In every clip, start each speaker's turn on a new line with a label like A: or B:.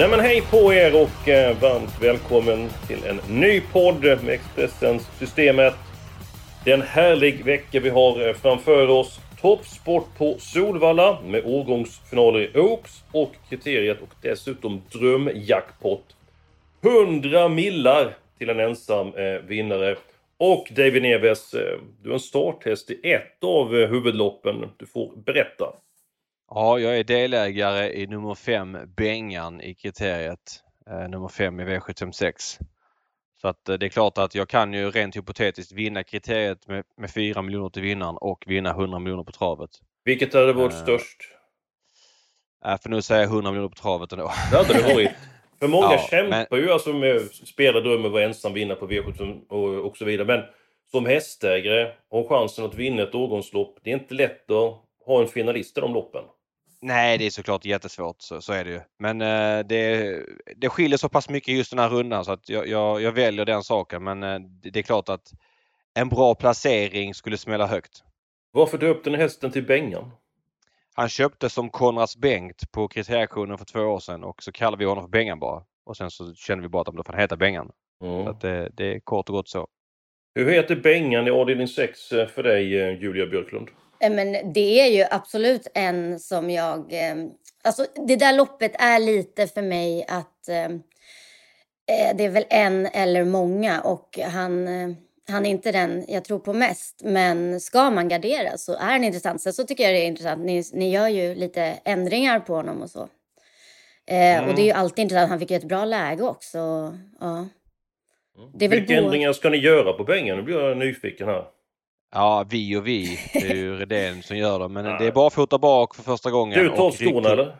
A: Nej men hej på er och eh, varmt välkommen till en ny podd med Expressens Systemet. Det är en härlig vecka vi har eh, framför oss. Toppsport på Solvalla med årgångsfinaler i Oaks och kriteriet och dessutom drömjackpot. 100 millar till en ensam eh, vinnare. Och David Neves, eh, du är en starthäst i ett av eh, huvudloppen. Du får berätta.
B: Ja, jag är delägare i nummer 5 Bengan i kriteriet. Eh, nummer 5 i V756. Så att eh, det är klart att jag kan ju rent hypotetiskt vinna kriteriet med, med 4 miljoner till vinnaren och vinna 100 miljoner på travet.
A: Vilket hade varit
B: Eh,
A: störst?
B: Äh, för nu säger jag 100 miljoner på travet ändå.
A: Det hade det varit. För många
B: Ja,
A: kämpar ju alltså med spela drömmen att vara ensam vinnare på V75 och, och så vidare. Men som hästägare har chansen att vinna ett årgångslopp. Det är inte lätt att ha en finalist i de loppen.
B: Nej, det är såklart jättesvårt. Så, så är det ju. Men eh, det, det skiljer så pass mycket just den här rundan så att jag, jag, jag väljer den saken. Men eh, det, är klart att en bra placering skulle smälla högt.
A: Varför döpte ni hästen till Bengan?
B: Han köpte som Konrads Bengt på kriterieauktionen för två år sedan och så kallade vi honom för Bengan bara. Och sen så kände vi bara att då får han heta Bengan.
A: Mm.
B: Så det, det är kort och gott så.
A: Hur heter Bengan i avdelning 6 för dig, eh, Julia Björklund?
C: Eh, Men det är ju absolut en som jag... eh, Alltså det där loppet är lite för mig att eh, det är väl en eller många och han, han är inte den jag tror på mest. Men ska man gardera så är han intressant. Sen så tycker jag det är intressant. Ni, ni gör ju lite ändringar på honom och så. Eh, Och det är ju alltid intressant. Han fick ju ett bra läge också. Ja. Väl
A: Vilka ändringar ska ni göra på Bengan? Nu blir jag nyfiken här.
B: Ja, vi och vi. Det är ju Redén som gör det. Men det är bara fota bak för första gången.
A: Du tar skorna
B: ryggtryck-
A: eller?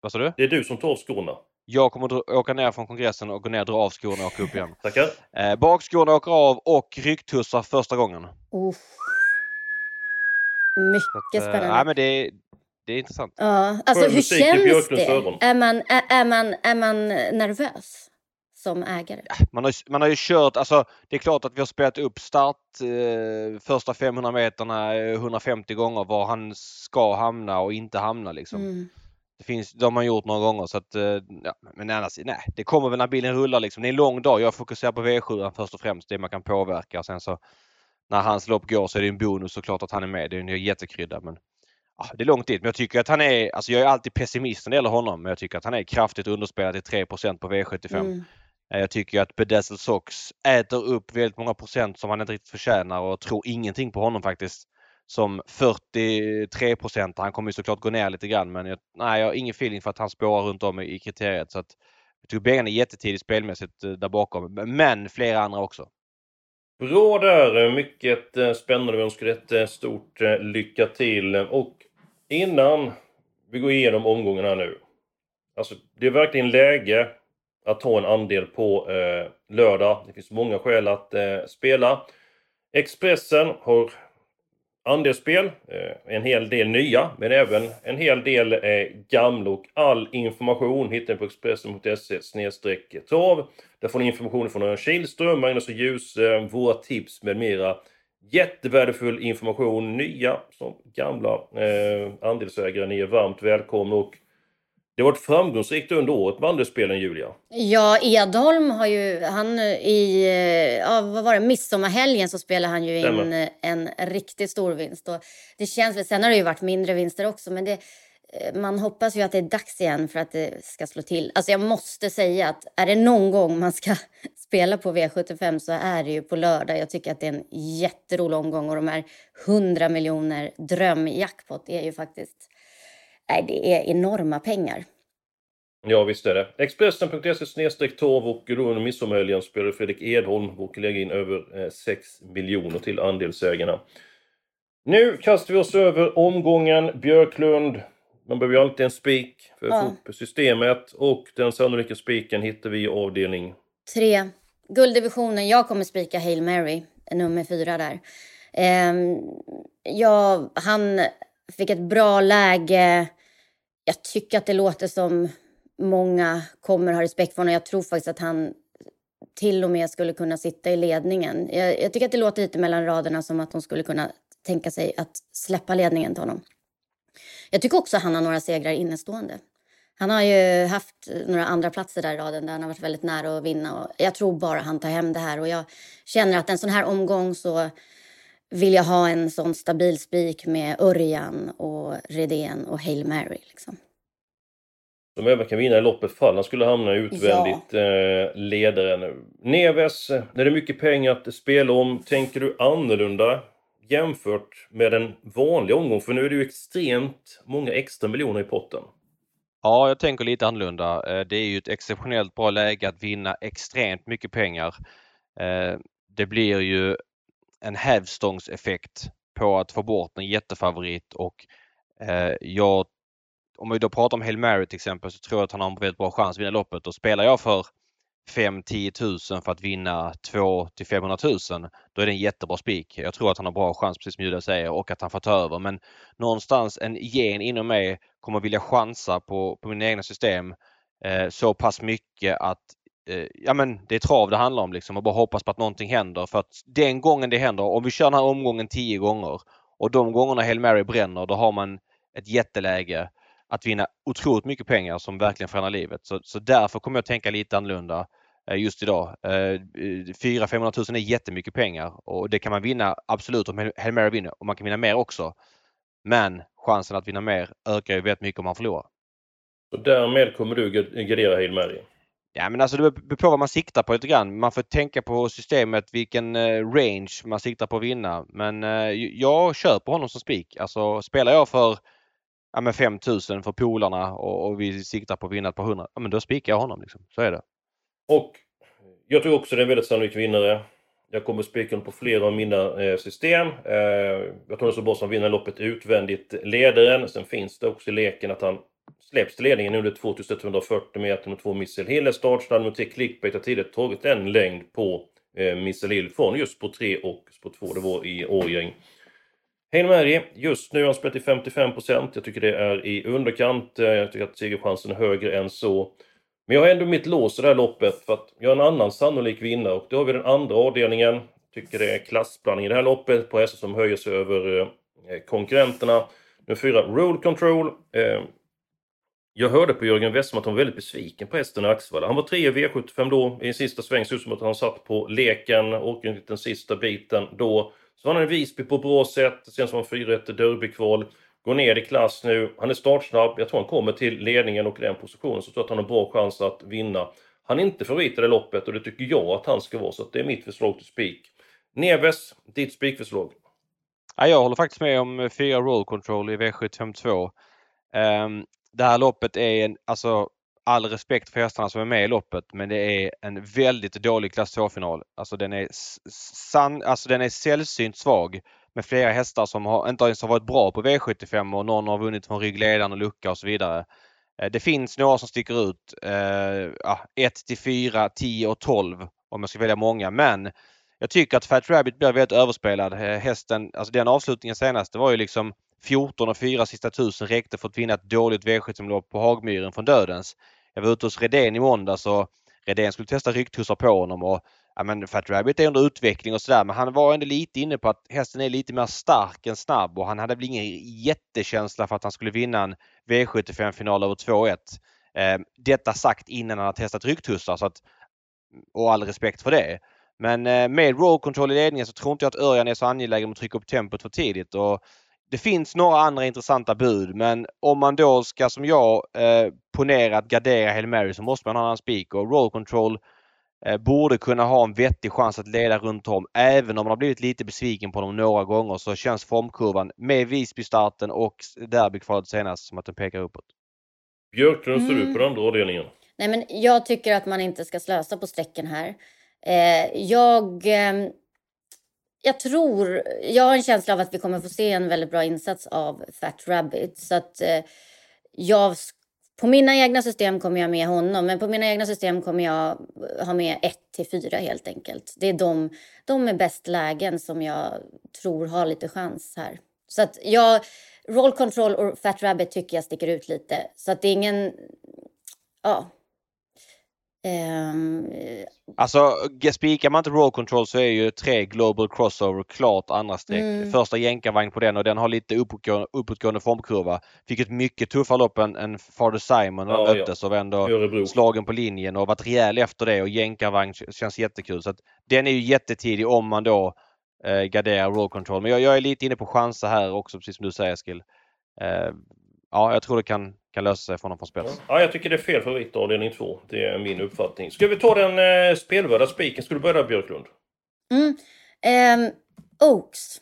B: Vad sa du?
A: Det är du som tar skorna.
B: Jag kommer åka ner från kongressen och gå ner, dra av skorna och åka upp igen.
A: Tackar.
B: Eh, bakskorna åker av och ryggtussar första gången.
C: Uff. Mycket
B: att, eh,
C: spännande.
B: nej, men det, är- det är intressant.
C: Ja, alltså hur känns det? Är man, är, är, man, är man nervös som ägare?
B: Man har, man har ju kört, alltså det är klart att vi har spelat upp start eh, första 500 meterna eh, 150 gånger var han ska hamna och inte hamna liksom.
C: Mm.
B: Det finns, de har man gjort några gånger så att, eh, ja, men annars, nej, det kommer väl när bilen rullar liksom. Det är en lång dag. Jag fokuserar på V7 först och främst, det man kan påverka. Sen så när hans lopp går så är det en bonus såklart att han är med. Det är en jättekrydda men ja, det är långt dit. Men jag tycker att han är, alltså jag är alltid pessimist när det gäller honom, men jag tycker att han är kraftigt underspelad till 3% på V75.
C: Mm.
B: Eh, jag tycker att Bedazzled Sox äter upp väldigt många procent som han inte riktigt förtjänar och tror ingenting på honom faktiskt. Som 43 procent. Han kommer ju såklart gå ner lite grann men jag, nej, jag har ingen feeling för att han spårar runt om i, i kriteriet. Så att, jag tycker Bengan är jättetidig spelmässigt eh, där bakom. Men flera andra också.
A: Bra där! Eh, mycket spännande. Vi önskar ett stort lycka till. Och innan vi går igenom omgången här nu. Alltså, det är verkligen läge att ta en andel på eh, lördag. Det finns många skäl att eh, spela. Expressen har andelsspel, eh, en hel del nya, men även en hel del eh, gamla och all information hittar ni på Expressen.se trav. Där får ni information från Örjan Kihlström, Magnus och Ljus, eh, våra tips med mera. Jättevärdefull information, nya som gamla eh, andelsägare. Ni är varmt välkomna och det har varit framgångsrikt under året med andelsspelen, Julia.
C: Ja, Edholm har ju, han i, ja, vad var det, midsommarhelgen så spelade han ju in
A: Stämmer.
C: eh, en riktigt stor vinst. Och det känns sen har det ju varit mindre vinster också, men det, eh, man hoppas ju att det är dags igen för att det ska slå till. Alltså jag måste säga att är det någon gång man ska spela på V75 så är det ju på lördag. Jag tycker att det är en jätterolig omgång och de här 100 miljoner drömjackpot är ju faktiskt, nej det är enorma pengar.
A: Ja, visst är det. Expressen.se snedstreck torv och under midsommarhelgen spelade Fredrik Edholm, vår kollega, in över 6 eh, miljoner till andelsägarna. Nu kastar vi oss över omgången Björklund. Man behöver ju alltid en spik för att ja. få upp systemet och den sannolika spiken hittar vi i avdelning...
C: Tre. Gulddivisionen, jag kommer spika Hail Mary, nummer fyra där. Um, ja, han fick ett bra läge. Jag tycker att det låter som många kommer ha respekt för honom. Jag tror faktiskt att han till och med skulle kunna sitta i ledningen. Jag, jag, tycker att det låter lite mellan raderna som att de skulle kunna tänka sig att släppa ledningen till honom. Jag tycker också att han har några segrar innestående. Han har ju haft några andra platser där i raden där han har varit väldigt nära att vinna. Och jag tror bara han tar hem det här. Och jag känner att en sån här omgång så vill jag ha en sån stabil spik med Örjan och Redén och Hail Mary. Liksom.
A: Som även kan vinna i loppet fall han skulle hamna utvändigt ja. eh, ledare Neves, när det är mycket pengar att spela om, tänker du annorlunda jämfört med en vanlig omgång? För nu är det ju extremt många extra miljoner i potten.
B: Ja, jag tänker lite annorlunda. Eh, det är ju ett exceptionellt bra läge att vinna extremt mycket pengar. Eh, det blir ju en hävstångseffekt på att få bort en jättefavorit och eh, jag, om vi då pratar om Hail Mary till exempel så tror jag att han har en väldigt bra chans att vinna loppet och spelar jag för 5-10 000 för att vinna 2 till 500 000 då är det en jättebra spik. Jag tror att han har bra chans precis som Julia säger och att han får ta över men någonstans en gen inom mig kommer vilja chansa på, på mina egna system eh, så pass mycket att eh, ja men det är trav det handlar om liksom och bara hoppas på att någonting händer för att den gången det händer, om vi kör den här omgången 10 gånger och de gångerna Hail Mary bränner då har man ett jätteläge att vinna otroligt mycket pengar som verkligen förändrar livet. Så, så därför kommer jag tänka lite annorlunda eh, just idag. Eh, 400-500 000 är jättemycket pengar och det kan man vinna absolut om Hail Mary vinner och man kan vinna mer också. Men chansen att vinna mer ökar ju väldigt mycket om man förlorar.
A: Och därmed kommer du gardera Hail Mary?
B: Ja men alltså det beror på vad man siktar på lite grann. Man får tänka på systemet vilken eh, range man siktar på att vinna. Men eh, jag köper honom som spik. Alltså spelar jag för ja, men 5000 för polarna och, och, vi siktar på att vinna ett par hundra, ja men då spikar jag honom. Liksom. Så är det.
A: Och jag tror också det är en väldigt sannolik vinnare. Jag kommer spika på flera av mina eh, system. Eh, jag tror det är så bra som vinner loppet utvändigt ledaren. Sen finns det också i leken att han släpps till ledningen under 2140 meter med två Missile Hill är startsnabb. Nummer 3 Clickbait har tidigare tagit en längd på eh, Missile Hill från just på 3 och på 2. Det var i Årjäng. Hail Mary, just nu har han spelat i 55%. Jag tycker det är i underkant. Eh, jag tycker att segerchansen är högre än så. Men jag har ändå mitt lås i det här loppet för att jag har en annan sannolik vinnare och då har vi den andra avdelningen. Jag tycker det är klassblandning i det här loppet på hästar som höjer sig över eh, konkurrenterna. Nummer 4 Rule Control. Eh, jag hörde på Jörgen Westman att han var väldigt besviken på hästen i Axevalla. Han var 3 V75 då. I en sista sväng såg ut som att han satt på leken, åkte inte den sista biten då. Så han är Visby på bra sätt. Sen som han 4 1 derbykval. Går ner i klass nu. Han är startsnabb. Jag tror han kommer till ledningen och den positionen. Så jag tror att han har bra chans att vinna. Han är inte favorit i det loppet och det tycker jag att han ska vara. Så det är mitt förslag till spik. Neves, ditt spikförslag?
B: Ja, jag håller faktiskt med om fyra roll control i V752. Um, det här loppet är en, alltså all respekt för hästarna som är med i loppet men det är en väldigt dålig klass 2-final. Alltså den är, san, alltså den är sällsynt svag med flera hästar som har, inte ens har varit bra på V75 och någon har vunnit från ryggledaren och lucka och så vidare. Eh, det finns några som sticker ut. Eh, ah, 1 till 4, 10 och 12 om jag ska välja många men jag tycker att Fat Rabbit blir väldigt överspelad. Eh, hästen, alltså den avslutningen senast, det var ju liksom 14 och 4 sista tusen räckte för att vinna ett dåligt V75-lopp på Hagmyren från Dödens. Jag var ute hos Redén i måndags och Redén skulle testa rycktussar på honom och ja, men Fat Rabbit är under utveckling och sådär men han var ändå lite inne på att hästen är lite mer stark än snabb och han hade väl ingen jättekänsla för att han skulle vinna en V75-final över 2-1. Eh, detta sagt innan han har testat rycktussar så att, och all respekt för det. Men eh, med roll control i ledningen så tror inte jag att Örjan är så angelägen om att trycka upp tempot för tidigt. Och det finns några andra intressanta bud men om man då ska som jag eh, ponera att gardera Hail Mary så måste man ha en annan spik och roll control eh, borde kunna ha en vettig chans att leda runt om. Även om man har blivit lite besviken på dem några gånger så känns formkurvan med Visby-starten och derbykvalet senast som att den pekar uppåt.
A: Björklund står mm. du på den andra avdelningen?
C: Nej, men jag tycker att man inte ska slösa på strecken här. Eh, jag, eh, jag tror, jag har en känsla av att vi kommer få se en väldigt bra insats av Fat Rabbit. Så att eh, jag, på mina egna system kommer jag med honom, men på mina egna system kommer jag ha med 1 till 4 helt enkelt. Det är de, de med bäst lägen som jag tror har lite chans här. Så att jag, Roll Control och Fat Rabbit tycker jag sticker ut lite. Så att det är ingen, ja,
B: Um, alltså spikar man inte roll control så är ju tre Global Crossover klart andra streck. Mm. Första jänkarvagn på den och den har lite uppåtgående, uppåtgående formkurva. Fick ett mycket tuffare lopp än, än Father Simon när ja, möttes ja. och ändå slagen på linjen och varit rejäl efter det och jänkarvagn känns jättekul. Så att Den är ju jättetidig om man då eh, garderar roll control. Men jag, jag, är lite inne på chanser här också precis som du säger Eskil. Eh, ja, jag tror det kan, kan lösa sig för honom från spets.
A: Ja, jag tycker det är fel favorit avdelning två. Det är min uppfattning. Ska vi ta den eh, spelvärda spiken? Ska du börja Björklund?
C: Mm. Um, Oaks.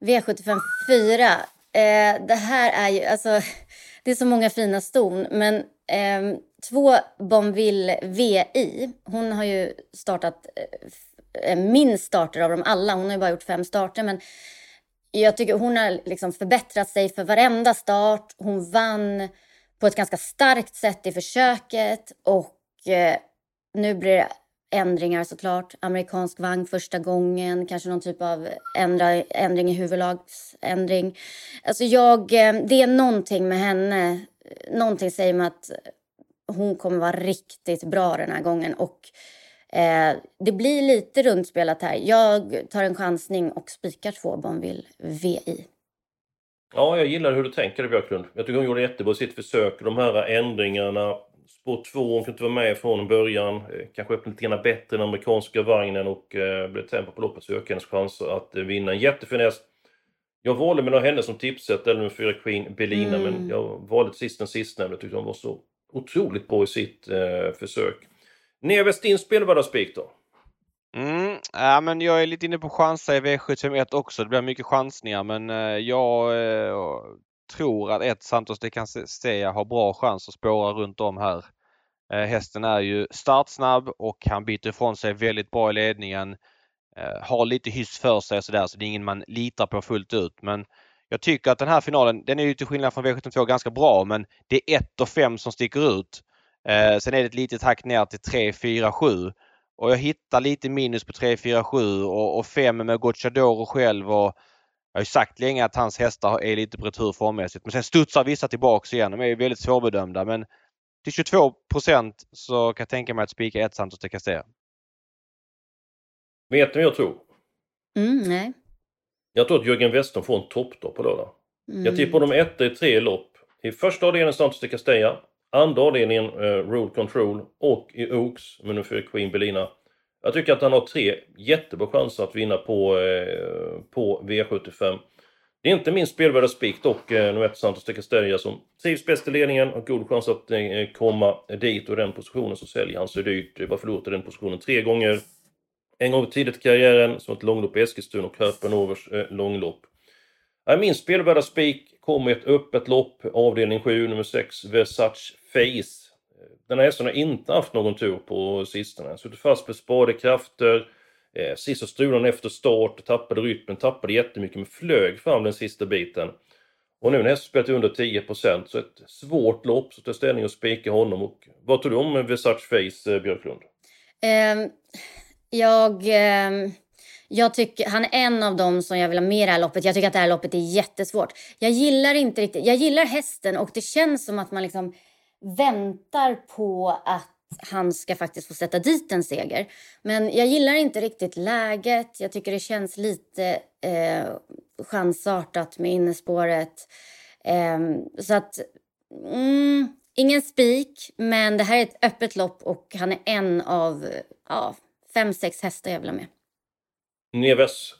C: V75 4. Uh, det här är ju, alltså, det är så många fina ston, men um, två Bonville VI, hon har ju startat uh, minst starter av dem alla. Hon har ju bara gjort fem starter, men jag tycker hon har liksom förbättrat sig för varenda start. Hon vann på ett ganska starkt sätt i försöket och eh, nu blir det ändringar såklart. Amerikansk vagn första gången, kanske någon typ av ändra, ändring i huvudlagsändring. Alltså jag, eh, det är någonting med henne. Någonting säger mig att hon kommer vara riktigt bra den här gången och Eh, det blir lite rundspelat här. Jag tar en chansning och spikar två Bonville VI.
A: Ja, jag gillar hur du tänker Björklund. Jag tycker hon gjorde jättebra sitt försök. De här ändringarna. Spår 2, hon kunde inte vara med från början. Eh, kanske öppnade lite grann bättre den amerikanska vagnen och eh, blev tempo på loppet så ökade hennes chanser att eh, vinna. En jättefin häst. Jag valde mellan henne som tipset eller med fyra Queen Belina mm. men jag valde sist den sistnämnda. Jag tyckte hon var så otroligt bra i sitt eh, försök. Nevestin spelvärda spik då?
B: Mm, ja, men jag är lite inne på chansa i V751 också. Det blir mycket chansningar men eh, jag eh, tror att ett Santos de säga har bra chans att spåra runt om här. Eh, hästen är ju startsnabb och han biter ifrån sig väldigt bra i ledningen. Eh, har lite hyss för sig och sådär så det är ingen man litar på fullt ut. Men jag tycker att den här finalen, den är ju till skillnad från V72 ganska bra men det är 1 och 5 som sticker ut. Eh, sen är det ett litet hack ner till 3, 4, 7. Och jag hittar lite minus på 3, 4, 7 och, och 5 med Gocciadoro själv. Och jag har ju sagt länge att hans hästar är lite på retur formmässigt. Men sen studsar vissa tillbaks igen. De är ju väldigt svårbedömda. Men till 22% så kan jag tänka mig att spika ett Santos de Castella.
A: Vet ni vad jag tror?
C: Mm, nej.
A: Jag tror att Jörgen Western får en toppdag på lördag. Mm. Jag tippar dem etta i tre lopp. I första avdelningen Santos de Castella. Andra avdelningen eh, Rule Control och i Oaks men nu för Queen Belina. Jag tycker att han har tre jättebra chanser att vinna på, eh, på V75. Det är inte minst spelvärda spik dock, eh, nummer 1 Santos de Castella som trivs bäst i ledningen och god chans att eh, komma dit och den positionen så säljer han sig dyrt. Var förlorat i den positionen tre gånger. En gång tidigt i karriären, som ett långlopp i Eskilstuna och Herpenovers eh, långlopp. Min spelvärda spik kommer i ett öppet lopp, avdelning 7, nummer 6, Versace Face. Den här hästen har inte haft någon tur på sistone. Suttit fast med spadekrafter. Eh, sist så strulade efter start, tappade rytmen, tappade jättemycket men flög fram den sista biten. Och nu när hästen spelat under 10% så ett svårt lopp, så tar ställning och spika honom. Och vad tror du om Versace Face, eh, Björklund?
C: Um, jag... Um... Jag tycker, han är en av dem som jag vill ha med i det här loppet. Jag tycker att det här loppet är jättesvårt. Jag gillar inte riktigt, jag gillar hästen och det känns som att man liksom väntar på att han ska faktiskt få sätta dit en seger. Men jag gillar inte riktigt läget. Jag tycker det känns lite eh, chansartat med innespåret. Eh, så att... Mm, ingen spik, men det här är ett öppet lopp och han är en av ja, fem, sex hästar jag vill ha med.
A: Neves?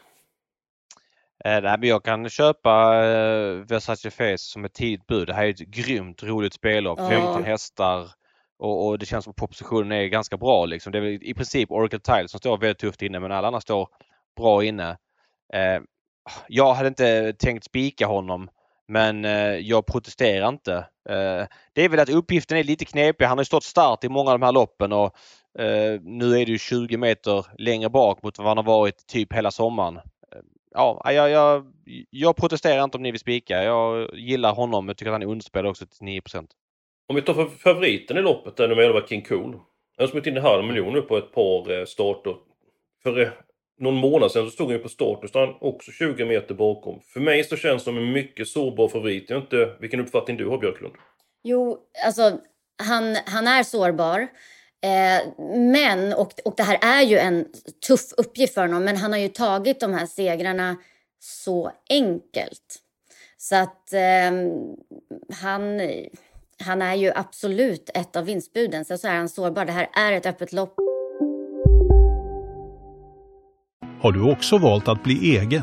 B: Eh, nej, men jag kan köpa eh, Versace Face som ett tidigt bud. Det här är ett grymt roligt spellopp. Ja. 50 hästar och, och, det känns som propositionen är ganska bra. Liksom. Det är i princip Oracle Tile som står väldigt tufft inne men alla andra står bra inne. Eh, jag hade inte tänkt spika honom Men eh, jag protesterar inte. Eh, det är väl att uppgiften är lite knepig. Han har stått start i många av de här loppen och nu är det ju 20 meter längre bak mot vad han har varit typ hela sommaren. Eh, ja, jag, jag, jag protesterar inte om ni vill spika. Jag gillar honom. Jag tycker att han är underspelad också till 9%
A: Om vi tar för favoriten i loppet, nummer 11 King Cool. Han har smitt in en halv miljon nu på ett par eh, starter. För eh, någon månad sedan så stod han ju på start. Nu står han också 20 meter bakom. För mig så känns det som en mycket sårbar favorit. Jag vet inte vilken uppfattning du har Björklund?
C: Jo, alltså han, han är sårbar. Eh, men, och, och det här är ju en tuff uppgift för honom, men han har ju tagit de här segrarna så enkelt. Så att eh, han, han är ju absolut ett av vinstbuden. Sen så är han sårbar. Det här är ett öppet lopp.
D: Har du också valt att bli egen?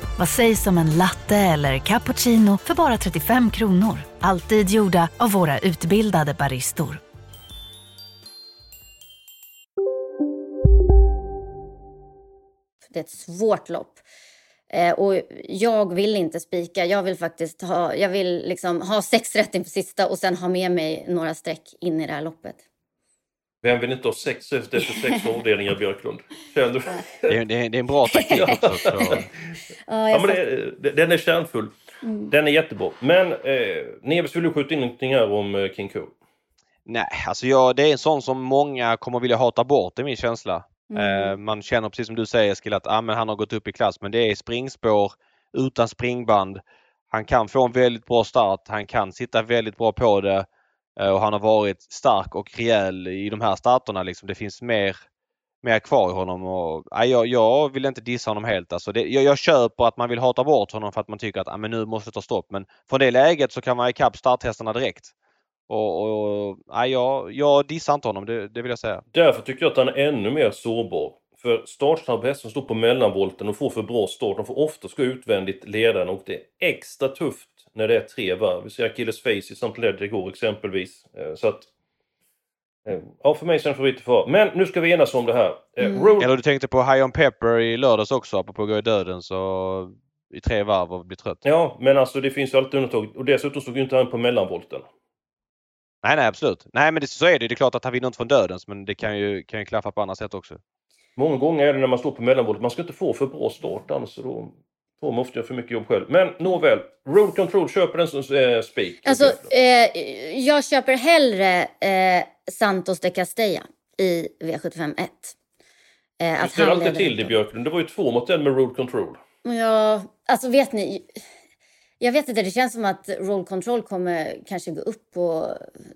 E: Vad sägs om en latte eller cappuccino för bara 35 kronor? Alltid gjorda av våra utbildade baristor.
C: Det är ett svårt lopp. Eh, och jag vill inte spika. Jag vill faktiskt ha, jag vill liksom ha sex rätt inför sista och sen ha med mig några streck in i det här loppet.
A: Vem vill inte ha sex efter sex avdelningar Björklund? Känner du?
B: Det är, det, är, det är en bra taktik också. Så.
A: ja, ja, men det, den är kärnfull. Mm. Den är jättebra. Men eh, Neves, vill du skjuta in någonting här om eh, King Cole?
B: Nej, alltså jag, det är en sån som många kommer vilja hata bort, det är min känsla. Mm. Eh, man känner precis som du säger Eskil att ah, men han har gått upp i klass men det är springspår utan springband. Han kan få en väldigt bra start, han kan sitta väldigt bra på det. Eh, och han har varit stark och rejäl i de här starterna. Liksom. Det finns mer, mer kvar i honom. Och, nej, jag, jag vill inte dissa honom helt. Alltså det, jag, jag köper att man vill hata bort honom för att man tycker att men nu måste det ta stopp. Men från det läget så kan man ikapp starthästarna direkt. Och, och, nej, jag, jag dissar inte honom, det, det, vill jag säga.
A: Därför tycker jag att han är ännu mer sårbar. För startsnabba hästar som står på mellanvolten och får för bra start, de får ofta gå utvändigt ledaren och det är extra tufft när det är tre varv. Vi ser Achilles Face i St. Ledger igår exempelvis. Eh, så att... Eh, ja, för mig så är favorit för. Men nu ska vi enas om det här.
B: Eh, mm. Road... Eller du tänkte på High On Pepper i lördags också, apropå att gå i döden så i tre varv och bli trött.
A: Ja, men alltså det finns ju alltid undantag. Och dessutom stod ju inte han på mellanvolten.
B: Nej, nej absolut. Nej, men det, så är det. Det är klart att han vinner inte från dödens, men det kan ju, kan ju klaffa på andra sätt också.
A: Många gånger är det när man står på mellanvolten, man ska inte få för bra start annars då Får måste göra för mycket jobb själv. Men nåväl, Road Control köper den som eh, spik.
C: Alltså, eh, jag köper hellre eh, Santos de Castella i V75 1.
A: Eh, du ställer alltid till det Björklund. Det var ju två mot en med Road Control.
C: Ja, alltså vet ni. Jag vet inte, det känns som att Roll Control kommer kanske gå upp och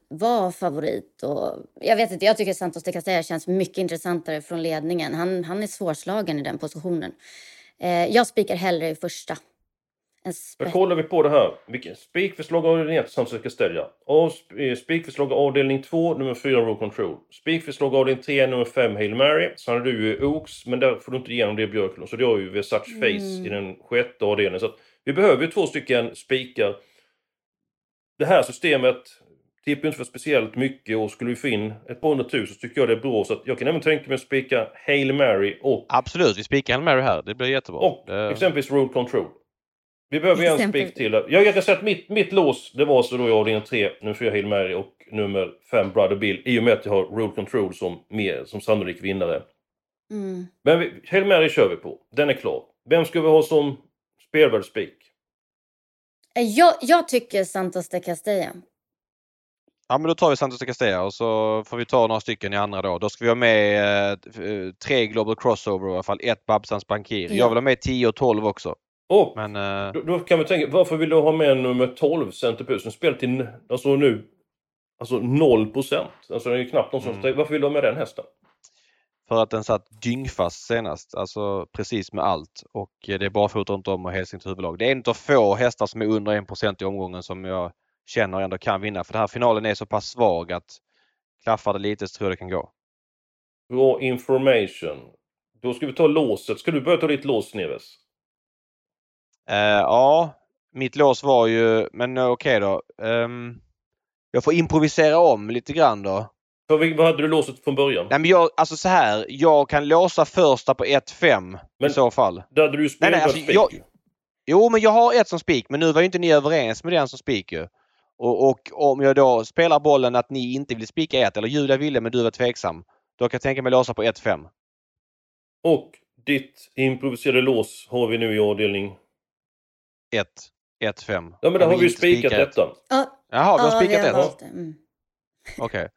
C: vara favorit. Och, jag vet inte, jag tycker Santos de Castella känns mycket intressantare från ledningen. Han, han är svårslagen i den positionen. Eh, jag spikar hellre i första.
A: Då kollar vi på det här. Spikförslag avdelning 1, Santos Castella. Eh, spikförslag avdelning 2, nummer 4, Row Control. Spikförslag avdelning 3, nummer 5, Hail Mary. Sen har du ju Oaks, men där får du inte igenom det Björklund. Så du har ju Versace Face mm. i den sjätte avdelningen. Så vi behöver ju två stycken spikar. Det här systemet tippar inte för speciellt mycket och skulle vi få in ett par hundratusen så tycker jag det är bra. Så att jag kan även tänka mig att spika Hail Mary och...
B: Absolut, vi spikar Hail Mary här. Det blir jättebra.
A: Och
B: det...
A: exempelvis Road Control. Vi behöver ju en spik till. Jag, jag kan säga att mitt, mitt lås, det var så då jag avdelning 3, nummer 4 Hail Mary och nummer 5 Brother Bill. I och med att jag har Road Control som, mer, som sannolik vinnare. Mm. Men vi, Hail Mary kör vi på. Den är klar. Vem ska vi ha som spelvärd spik?
C: Jag, jag tycker Santos de Castella.
B: Ja men då tar vi Santos de Castella och så får vi ta några stycken i andra då. Då ska vi ha med eh, tre Global Crossover i alla fall. Ett Babsans Bankir. Ja. Jag vill ha med 10 och 12 också.
A: Och men, eh... då, då, kan vi tänka, varför vill du ha med nummer 12 Centerpus? Den spelar till, alltså nu, alltså 0 procent. Alltså det är ju knappt någon som mm. Varför vill du ha med den hästen?
B: För att den satt dyngfast senast, alltså precis med allt. Och det är barfota runt om och Helsingborgs huvudlag. Det är en av få hästar som är under 1% i omgången som jag känner ändå kan vinna. För den här finalen är så pass svag att klaffar det lite så tror jag det kan gå.
A: Bra information. Då ska vi ta låset. Ska du börja ta ditt lås Neves?
B: Uh, ja, mitt lås var ju, men okej okay då. Um, jag får improvisera om lite grann då.
A: För vad hade du låset från början?
B: Nej men jag, alltså så här. Jag kan låsa första på 1-5 i så fall.
A: Där hade du spelat alltså,
B: jag, Jo men jag har ett som spik men nu var ju inte ni överens med den som spik ju. Och, och, om jag då spelar bollen att ni inte vill spika ett eller Julia ville men du var tveksam. Då kan jag tänka mig låsa på 1-5.
A: Och ditt improviserade lås har vi nu i avdelning?
B: 1. 1-5.
A: Ja men där har vi ju spikat detta.
C: Ja.
B: Jaha, du har spikat
C: ett? Mm.
B: Okej. Okay.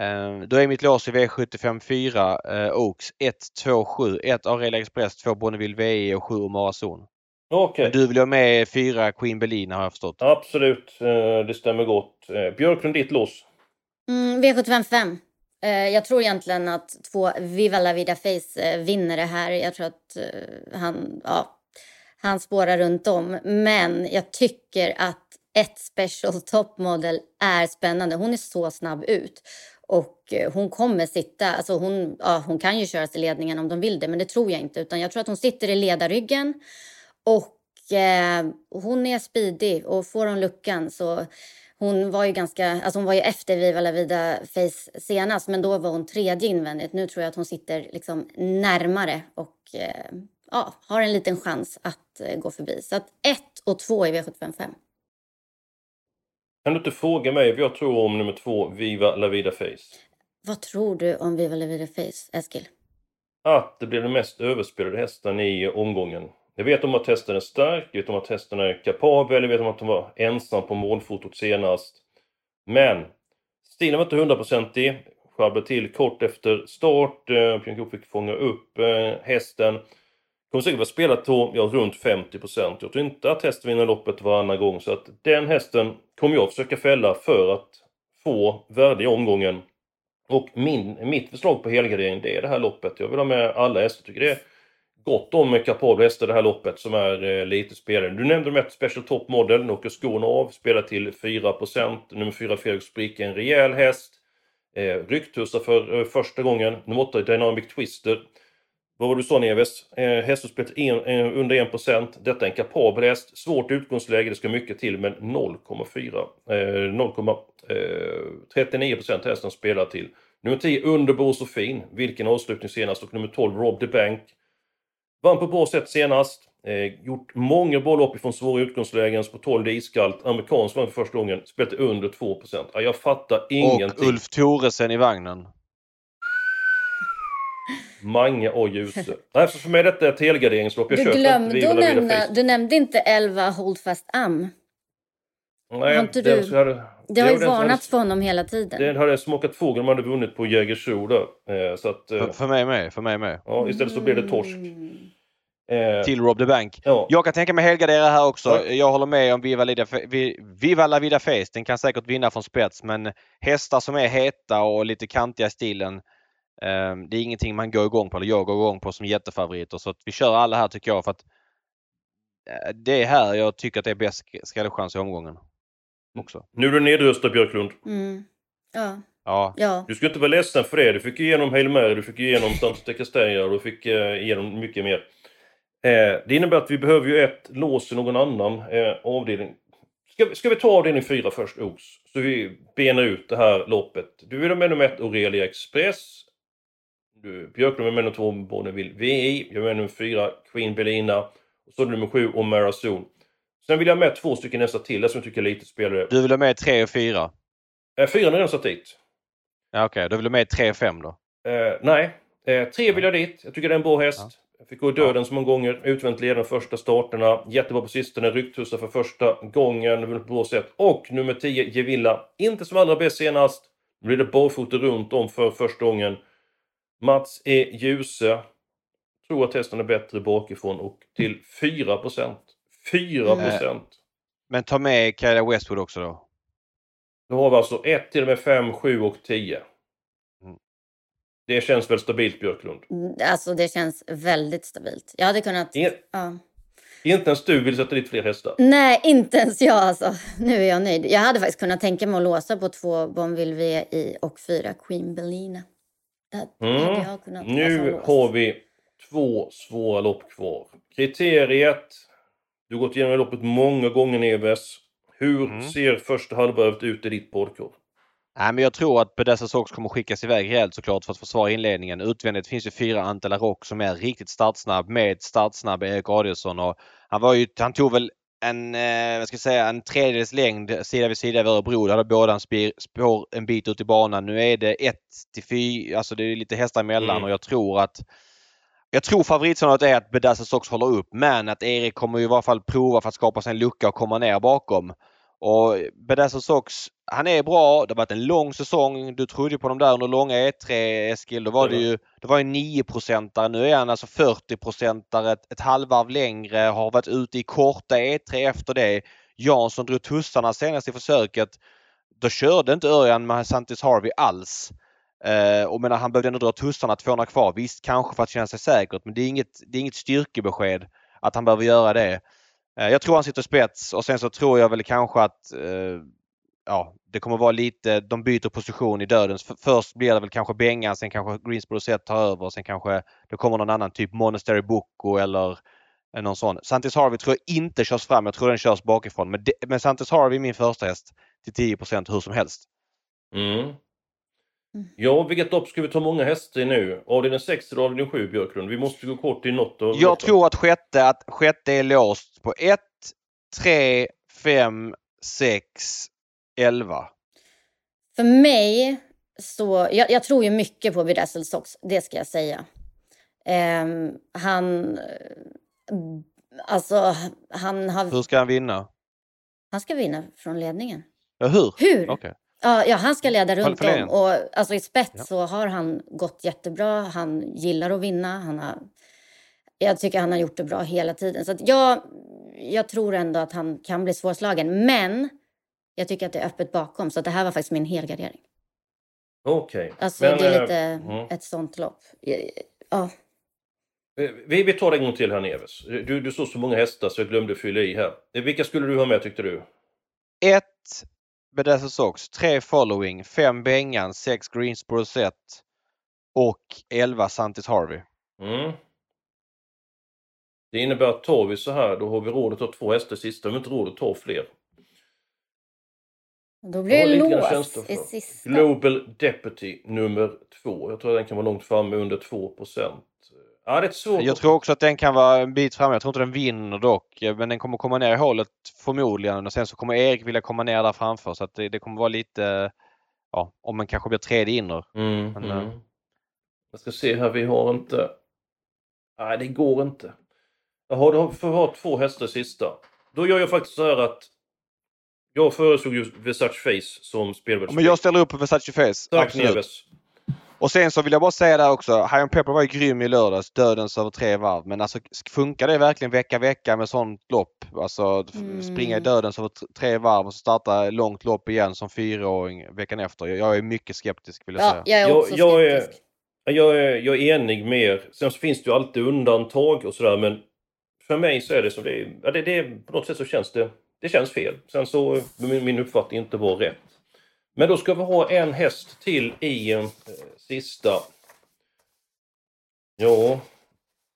B: Uh, då är mitt lås i V75 4 uh, Oaks 1, 2, 7. 1 Aurelia Express, 2 Bonneville VE och 7 Omara
A: Okay.
B: Du vill ha med 4 Queen Bellina har jag förstått.
A: Absolut, uh, det stämmer gott. Uh, Björklund, ditt lås?
C: Mm, V75 5. Uh, jag tror egentligen att två Viva La Vida Face vinner det här. Jag tror att han, ja, han spårar runt om. Men jag tycker att ett special top model är spännande. Hon är så snabb ut. Och eh, hon kommer sitta, alltså hon, ja, hon kan ju köra till ledningen om de vill det, men det tror jag inte. Utan jag tror att hon sitter i ledarryggen och eh, hon är speedig och får hon luckan så hon var ju ganska, alltså hon var ju efter Viva La Vida Face senast, men då var hon tredje invändigt. Nu tror jag att hon sitter liksom närmare och eh, ja, har en liten chans att eh, gå förbi. Så att 1 och 2 i V755.
A: Kan du inte fråga mig vad jag tror om nummer två, Viva La Vida Face?
C: Vad tror du om Viva La Vida Face, Eskil?
A: Att det blir den mest överspelade hästen i omgången. Jag vet om att hästen är stark, jag vet om att hästen är kapabel, jag vet om att hon var ensam på målfotot senast. Men stilen var inte hundraprocentig. Sjabblade till kort efter start. Eh, Björn Goop fick fånga upp eh, hästen. Kommer säkert vara spelat på ja, runt 50 Jag tror inte att hästen vinner loppet varannan gång. Så att den hästen kommer jag försöka fälla för att få värde i omgången. Och min, mitt förslag på helgardering det är det här loppet. Jag vill ha med alla hästar. Jag tycker det är gott om kapabla hästar det här loppet som är eh, lite spelade. Du nämnde de ett Special Top Model. Nu åker skorna av. Spelar till 4% Nummer 4 Felix Brick, är en rejäl häst. Eh, Rycktussar för eh, första gången. Nummer 8 Dynamic Twister. Vad var du sa Neves? Eh, Hästspelet eh, under 1%. Detta är en kapabel häst. Svårt utgångsläge, det ska mycket till, men 0,4. Eh, 0,39% eh, hästen spelar till. Nummer 10 Underbo Sofin. Vilken avslutning senast. Och nummer 12 Rob the Bank. Vann på bra sätt senast. Eh, gjort många bra lopp ifrån svåra utgångslägen. På 12 iskallt. Amerikansk vann för första gången. Spelat under 2%. Ja, jag fattar ingenting.
B: Och Ulf Thoresen i vagnen.
A: Mange och Ljuse. Nej, för mig är detta ett helgarderingslopp. Jag
C: du glömde att nämna, du nämnde inte 11 Holdfast Am.
A: Nej,
C: har du, det, hade, det har ju varnats för honom hela tiden.
A: Den hade smakat fågel om man hade vunnit på Jägersro där. Eh, så att,
B: eh, för, för, mig med, för mig med.
A: Ja, istället så blev det torsk.
B: Mm. Eh, till Rob the Bank. Ja. Jag kan tänka mig helgardera här också. Ja. Jag håller med om Viva, Lida, Viva La Vida Face. Den kan säkert vinna från spets men hästar som är heta och lite kantiga i stilen Ehm, det är ingenting man går igång på, eller jag går igång på som jättefavoriter. Så att vi kör alla här tycker jag för att eh, det är här jag tycker att det är bäst skrällchans i omgången. Också.
A: Nu är du nedröstad Björklund.
C: Mm. Ja.
B: Ja.
C: ja.
A: Du ska inte vara ledsen för det. Du fick igenom Hail Mary, du fick igenom Santa Castella och du fick eh, igenom mycket mer. Eh, det innebär att vi behöver ju ett lås i någon annan eh, avdelning. Ska, ska vi ta avdelning 4 först, Os? Så vi benar ut det här loppet. Du vill ha med nummer 1 Aurelia Express. Björklund är med nummer två, Bonneville VI. Jag är med nummer fyra, Queen Belina. Och så nummer sju, Omara Zon. Sen vill jag ha med två stycken nästa till, som jag tycker är lite spelare.
B: Du vill ha med tre och fyra?
A: Eh, fyra har redan satt dit.
B: Ja, Okej, okay. då vill du ha med tre och fem då?
A: Eh, nej, eh, tre vill jag dit. Jag tycker det är en bra häst. Ja. Jag fick gå i döden ja. så många gånger. Utvänt ledande första starterna. Jättebra på sistone. Rycktussar för första gången. På bra sätt. Och nummer 10, Gevilla. Inte som allra bäst senast. Nu blir det barfota runt om för första gången. Mats E. Djuse tror att hästen är bättre bakifrån och till 4% 4 mm.
B: Men ta med Kyla Westwood också då?
A: Då har vi alltså 1 till och med 5, 7 och 10. Det känns väl stabilt Björklund?
C: Mm, alltså det känns väldigt stabilt. Jag hade kunnat...
A: Ingen,
C: ja.
A: Inte ens du vill sätta dit fler hästar?
C: Nej, inte ens jag alltså. Nu är jag nöjd. Jag hade faktiskt kunnat tänka mig att låsa på två Bonville VI och fyra Queen. Det hade
A: Mm.
C: jag kunnat
A: Nu har vi två svåra lopp kvar. Kriteriet. Du har gått igenom loppet många gånger Neves. Hur
B: Mm.
A: ser första halvvarvet ut i ditt badkar?
B: Nej, men jag tror att Bedessa Sox kommer skickas iväg rejält såklart för att försvara inledningen. Utvändigt finns ju fyra Antela Rock som är riktigt startsnabb med startsnabb Erik Adielsson. Och han, var ju, han tog väl en, eh, vad ska jag säga, en tredjedels längd sida vid sida över Örebro. Där hade båda en spir, spår en bit ut i banan. Nu är det 1 till 4, alltså det är lite hästar emellan
A: Mm.
B: och jag tror att jag tror favoritscenariot är att Bedassa Sox håller upp men att Erik kommer ju i varje fall prova för att skapa sig en lucka och komma ner bakom. Och Bedassa Sox, han är bra. Det har varit en lång säsong. Du trodde på dem där under långa E3 Eskil. Då var det ju det var ju 9 procentare. Nu är han alltså 40 procentare, ett, ett halvvarv längre, har varit ute i korta E3 efter det. Jansson drog tussarna senast i försöket. Då körde inte Örjan med Santis Harvey alls. Eh, och menar, han behövde ändå dra tussarna 200 kvar. Visst, kanske för att känna sig säkert, men det är inget, det är inget styrkebesked att han behöver göra det. Eh, jag tror han sitter spets och sen så tror jag väl kanske att eh, ja, det kommer vara lite, de byter position i dödens. Först blir det väl kanske Bengan, sen kanske Greensboro Set tar över och sen kanske det kommer någon annan, typ Monastery Boko eller eh, någon sån. Santis Harvey tror jag inte körs fram, jag tror den körs bakifrån. Men, det, men Santis Harvey är min första häst till 10% hur som helst.
A: Mm. Ja, vilket lopp ska vi ta många hästar i nu? Avdelning 6 eller avdelning 7 Björklund? Vi måste gå kort i något av
B: Jag tror att sjätte, att sjätte är låst på 1, 3, 5, 6, 11.
C: För mig så, jag, jag tror ju mycket på Bedazzled Sox, det ska jag säga. Ehm, han, alltså han har,
B: Hur ska han vinna?
C: han ska vinna från ledningen.
B: Ja, hur?
C: Hur?
B: Okej.
C: Ja, ja, han ska leda runt om. Och, alltså, I spets
B: Ja.
C: så har han gått jättebra. Han gillar att vinna. Han har, jag tycker han har gjort det bra hela tiden. Så att jag, jag tror ändå att han kan bli svårslagen. Men jag tycker att det är öppet bakom. Så att det här var faktiskt min helgardering.
A: Okej.
C: Alltså,
A: Men,
C: det är
A: eh,
C: lite
A: mm.
C: ett sånt lopp. Ja.
A: Vi, vi tar det en gång till här Neves. Du, du såg så många hästar så jag glömde fylla i här. Eh, Vilka skulle du ha med tyckte du?
B: 1 Bedazzled Sox, 3 Following, 5 Bengan, 6 Greensboro Set och 11 Santis Harvey.
A: Mm. Det innebär att tar vi så här, då har vi råd att ta två hästar sista, men inte råd att ta fler.
C: Då blir det lås i sista.
A: Global Deputy nummer två. Jag tror att den kan vara långt framme under 2 Ja, det är ett svårt...
B: Jag tror också att den kan vara en bit fram. Jag tror inte den vinner dock. Men den kommer komma ner i hålet förmodligen. Och sen så kommer Erik vilja komma ner där framför. Så att det, det kommer vara lite... Ja, om man kanske blir tredje inner.
A: Mm,
B: Men,
A: mm.
B: eh,
A: Jag ska se här, vi har inte... Nej, det går inte. Jaha, då får vi ha två hästar sista. Då gör jag faktiskt så här att... Jag föreslog ju Versace Face som spelvärldsspel.
B: Men jag ställer upp på Versace Face.
A: Tack
B: absolut.
A: Neves.
B: Och sen så vill jag bara säga där också. Higham Pepper var ju grym i lördags. Dödens över tre varv. Men alltså funkar det verkligen vecka vecka med sånt lopp? Alltså
C: Mm.
B: springa i dödens över tre varv och så starta långt lopp igen som fyraåring veckan efter. Jag- Jag är mycket skeptisk vill jag
C: Ja,
B: säga.
C: jag är
A: Jag-
C: också
A: jag är-
C: skeptisk.
A: Jag är, jag är enig med er. Sen så finns det ju alltid undantag och sådär men för mig så är det som det är. Ja, det, det, på något sätt så känns det, det känns fel. Sen så min, min uppfattning inte var rätt. Men då ska vi ha en häst till i eh, sista. Ja.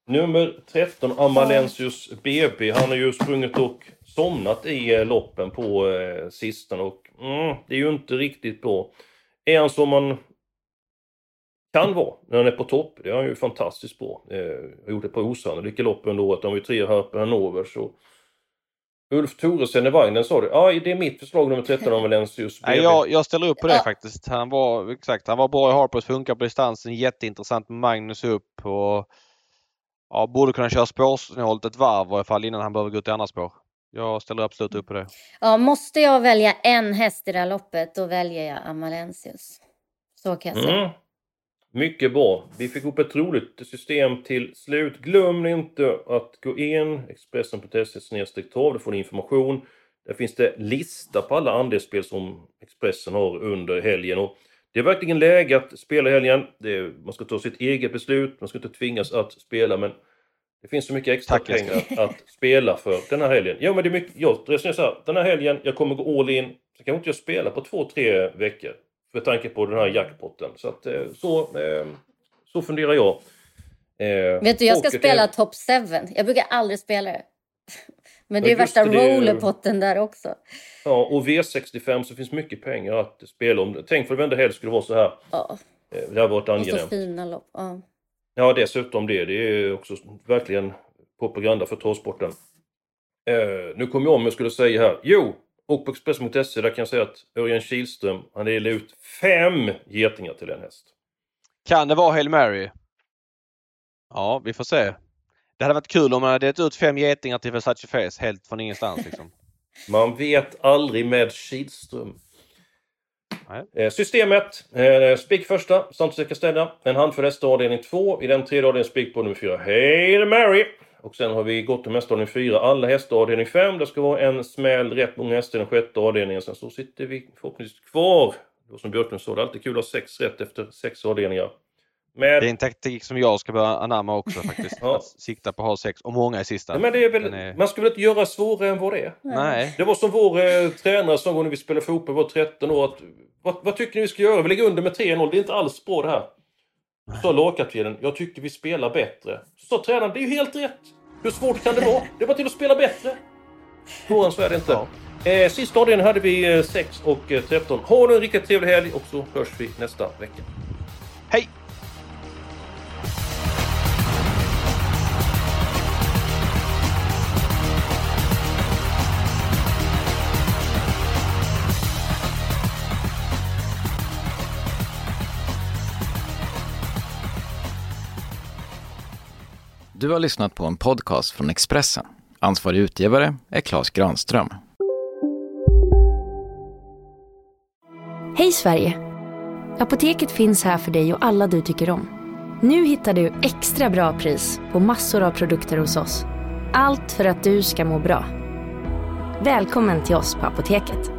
A: Nummer 13 Amalensius BB. Han har ju sprungit och somnat i eh, loppen på eh, sistone och mm, det är ju inte riktigt bra. Är han som man kan vara när han är på topp. Det är han ju fantastiskt bra. Eh, har gjort ett par osannolika lopp under året. Han var ju tre här på Hannover. Så... Ulf Thoresen i vagnen sa du. Ja, det är mitt förslag nummer 13 om Valencius
B: Nej, jag, jag ställer upp på det
C: Ja.
B: faktiskt. Han var, exakt, han var bra i Harpers, funkar på distansen, jätteintressant med Magnus upp och ja, borde kunna köra spårsnålt ett varv i alla fall innan han behöver gå ut i andra spår. Jag ställer absolut upp på det.
C: Ja, måste jag välja en häst i det här loppet, då väljer jag Amalensius. Så kan jag säga.
A: Mm. Mycket bra. Vi fick upp ett roligt system till slut. Glöm inte att gå in Expressen.se trav. Där får ni information. Där finns det lista på alla andelsspel som Expressen har under helgen. Och det är verkligen läge att spela helgen. Det är, man ska ta sitt eget beslut. Man ska inte tvingas att spela. Men Det finns så mycket extra
B: Tack,
A: pengar att spela för den här helgen. Ja men det är mycket, jag resonerar så här, den här helgen, jag kommer gå all in. Så kan inte jag spela på två, tre veckor. För tanke på den här jackpotten. Så att eh, så, eh, så funderar jag. Eh,
C: Vet du, jag ska
A: och det-
C: spela Top 7. Jag brukar aldrig spela det. Men det är värsta
A: det, det
C: rollerpotten där också.
A: Ja, och V65 så finns mycket pengar att spela om. Tänk för varenda helg skulle vara så här.
C: Ja,
A: Eh, Det har varit
C: och så
A: angenämt.
C: fina lopp. Ja.
A: Ja, dessutom det. Det är också verkligen propaganda för travsporten. Eh, nu kom jag om jag skulle säga här. Jo, och på Expressen.se där kan jag säga att Örjan Kihlström, han delade ut fem getingar till en häst.
B: Kan det vara Hail Mary? Ja, vi får se. Det hade varit kul om man hade delat ut fem getingar till Versace Face helt från ingenstans. Liksom.
A: Man vet aldrig med Kihlström.
B: Nej.
A: Eh, systemet. Eh, spik första, Santos Castella. En handfull hästar avdelning 2. I den tredje avdelningen spik på nummer 4, Hail Mary. Och sen har vi gått till avdelning 4, alla hästar avdelning 5. Det ska vara en smäll, rätt många hästar i den sjätte avdelningen. Sen så sitter vi förhoppningsvis kvar. Var som Björklund sa, det är alltid kul att ha sex rätt efter sex avdelningar. Med...
B: Det är en taktik som jag ska börja anamma också faktiskt.
A: Ja.
B: Att sikta på att ha sex och många i sista.
A: Ja, men det är väl...
B: Är-
A: Man ska väl inte göra svårare än vad det är?
B: Nej.
A: Det var som vår eh, tränare sa när vi spelade fotboll, var 13 år. Att, vad, vad tycker ni vi ska göra? Vi ligger under med 3-0. Det är inte alls bra det här. Så sa lagkaptenen, jag tycker vi spelar bättre. Så sa tränaren, det är ju helt rätt. Hur svårt kan det vara? Det var till att spela bättre. Svårare så är det inte. Eh, sista avdelningen hade vi eh, 6 och eh, 13. Ha nu en riktigt trevlig helg och så hörs vi nästa vecka.
B: Hej!
F: Du har lyssnat på en podcast från Expressen. Ansvarig utgivare är Klas Granström.
G: Hej Sverige! Apoteket finns här för dig och alla du tycker om. Nu hittar du extra bra pris på massor av produkter hos oss. Allt för att du ska må bra. Välkommen till oss på Apoteket.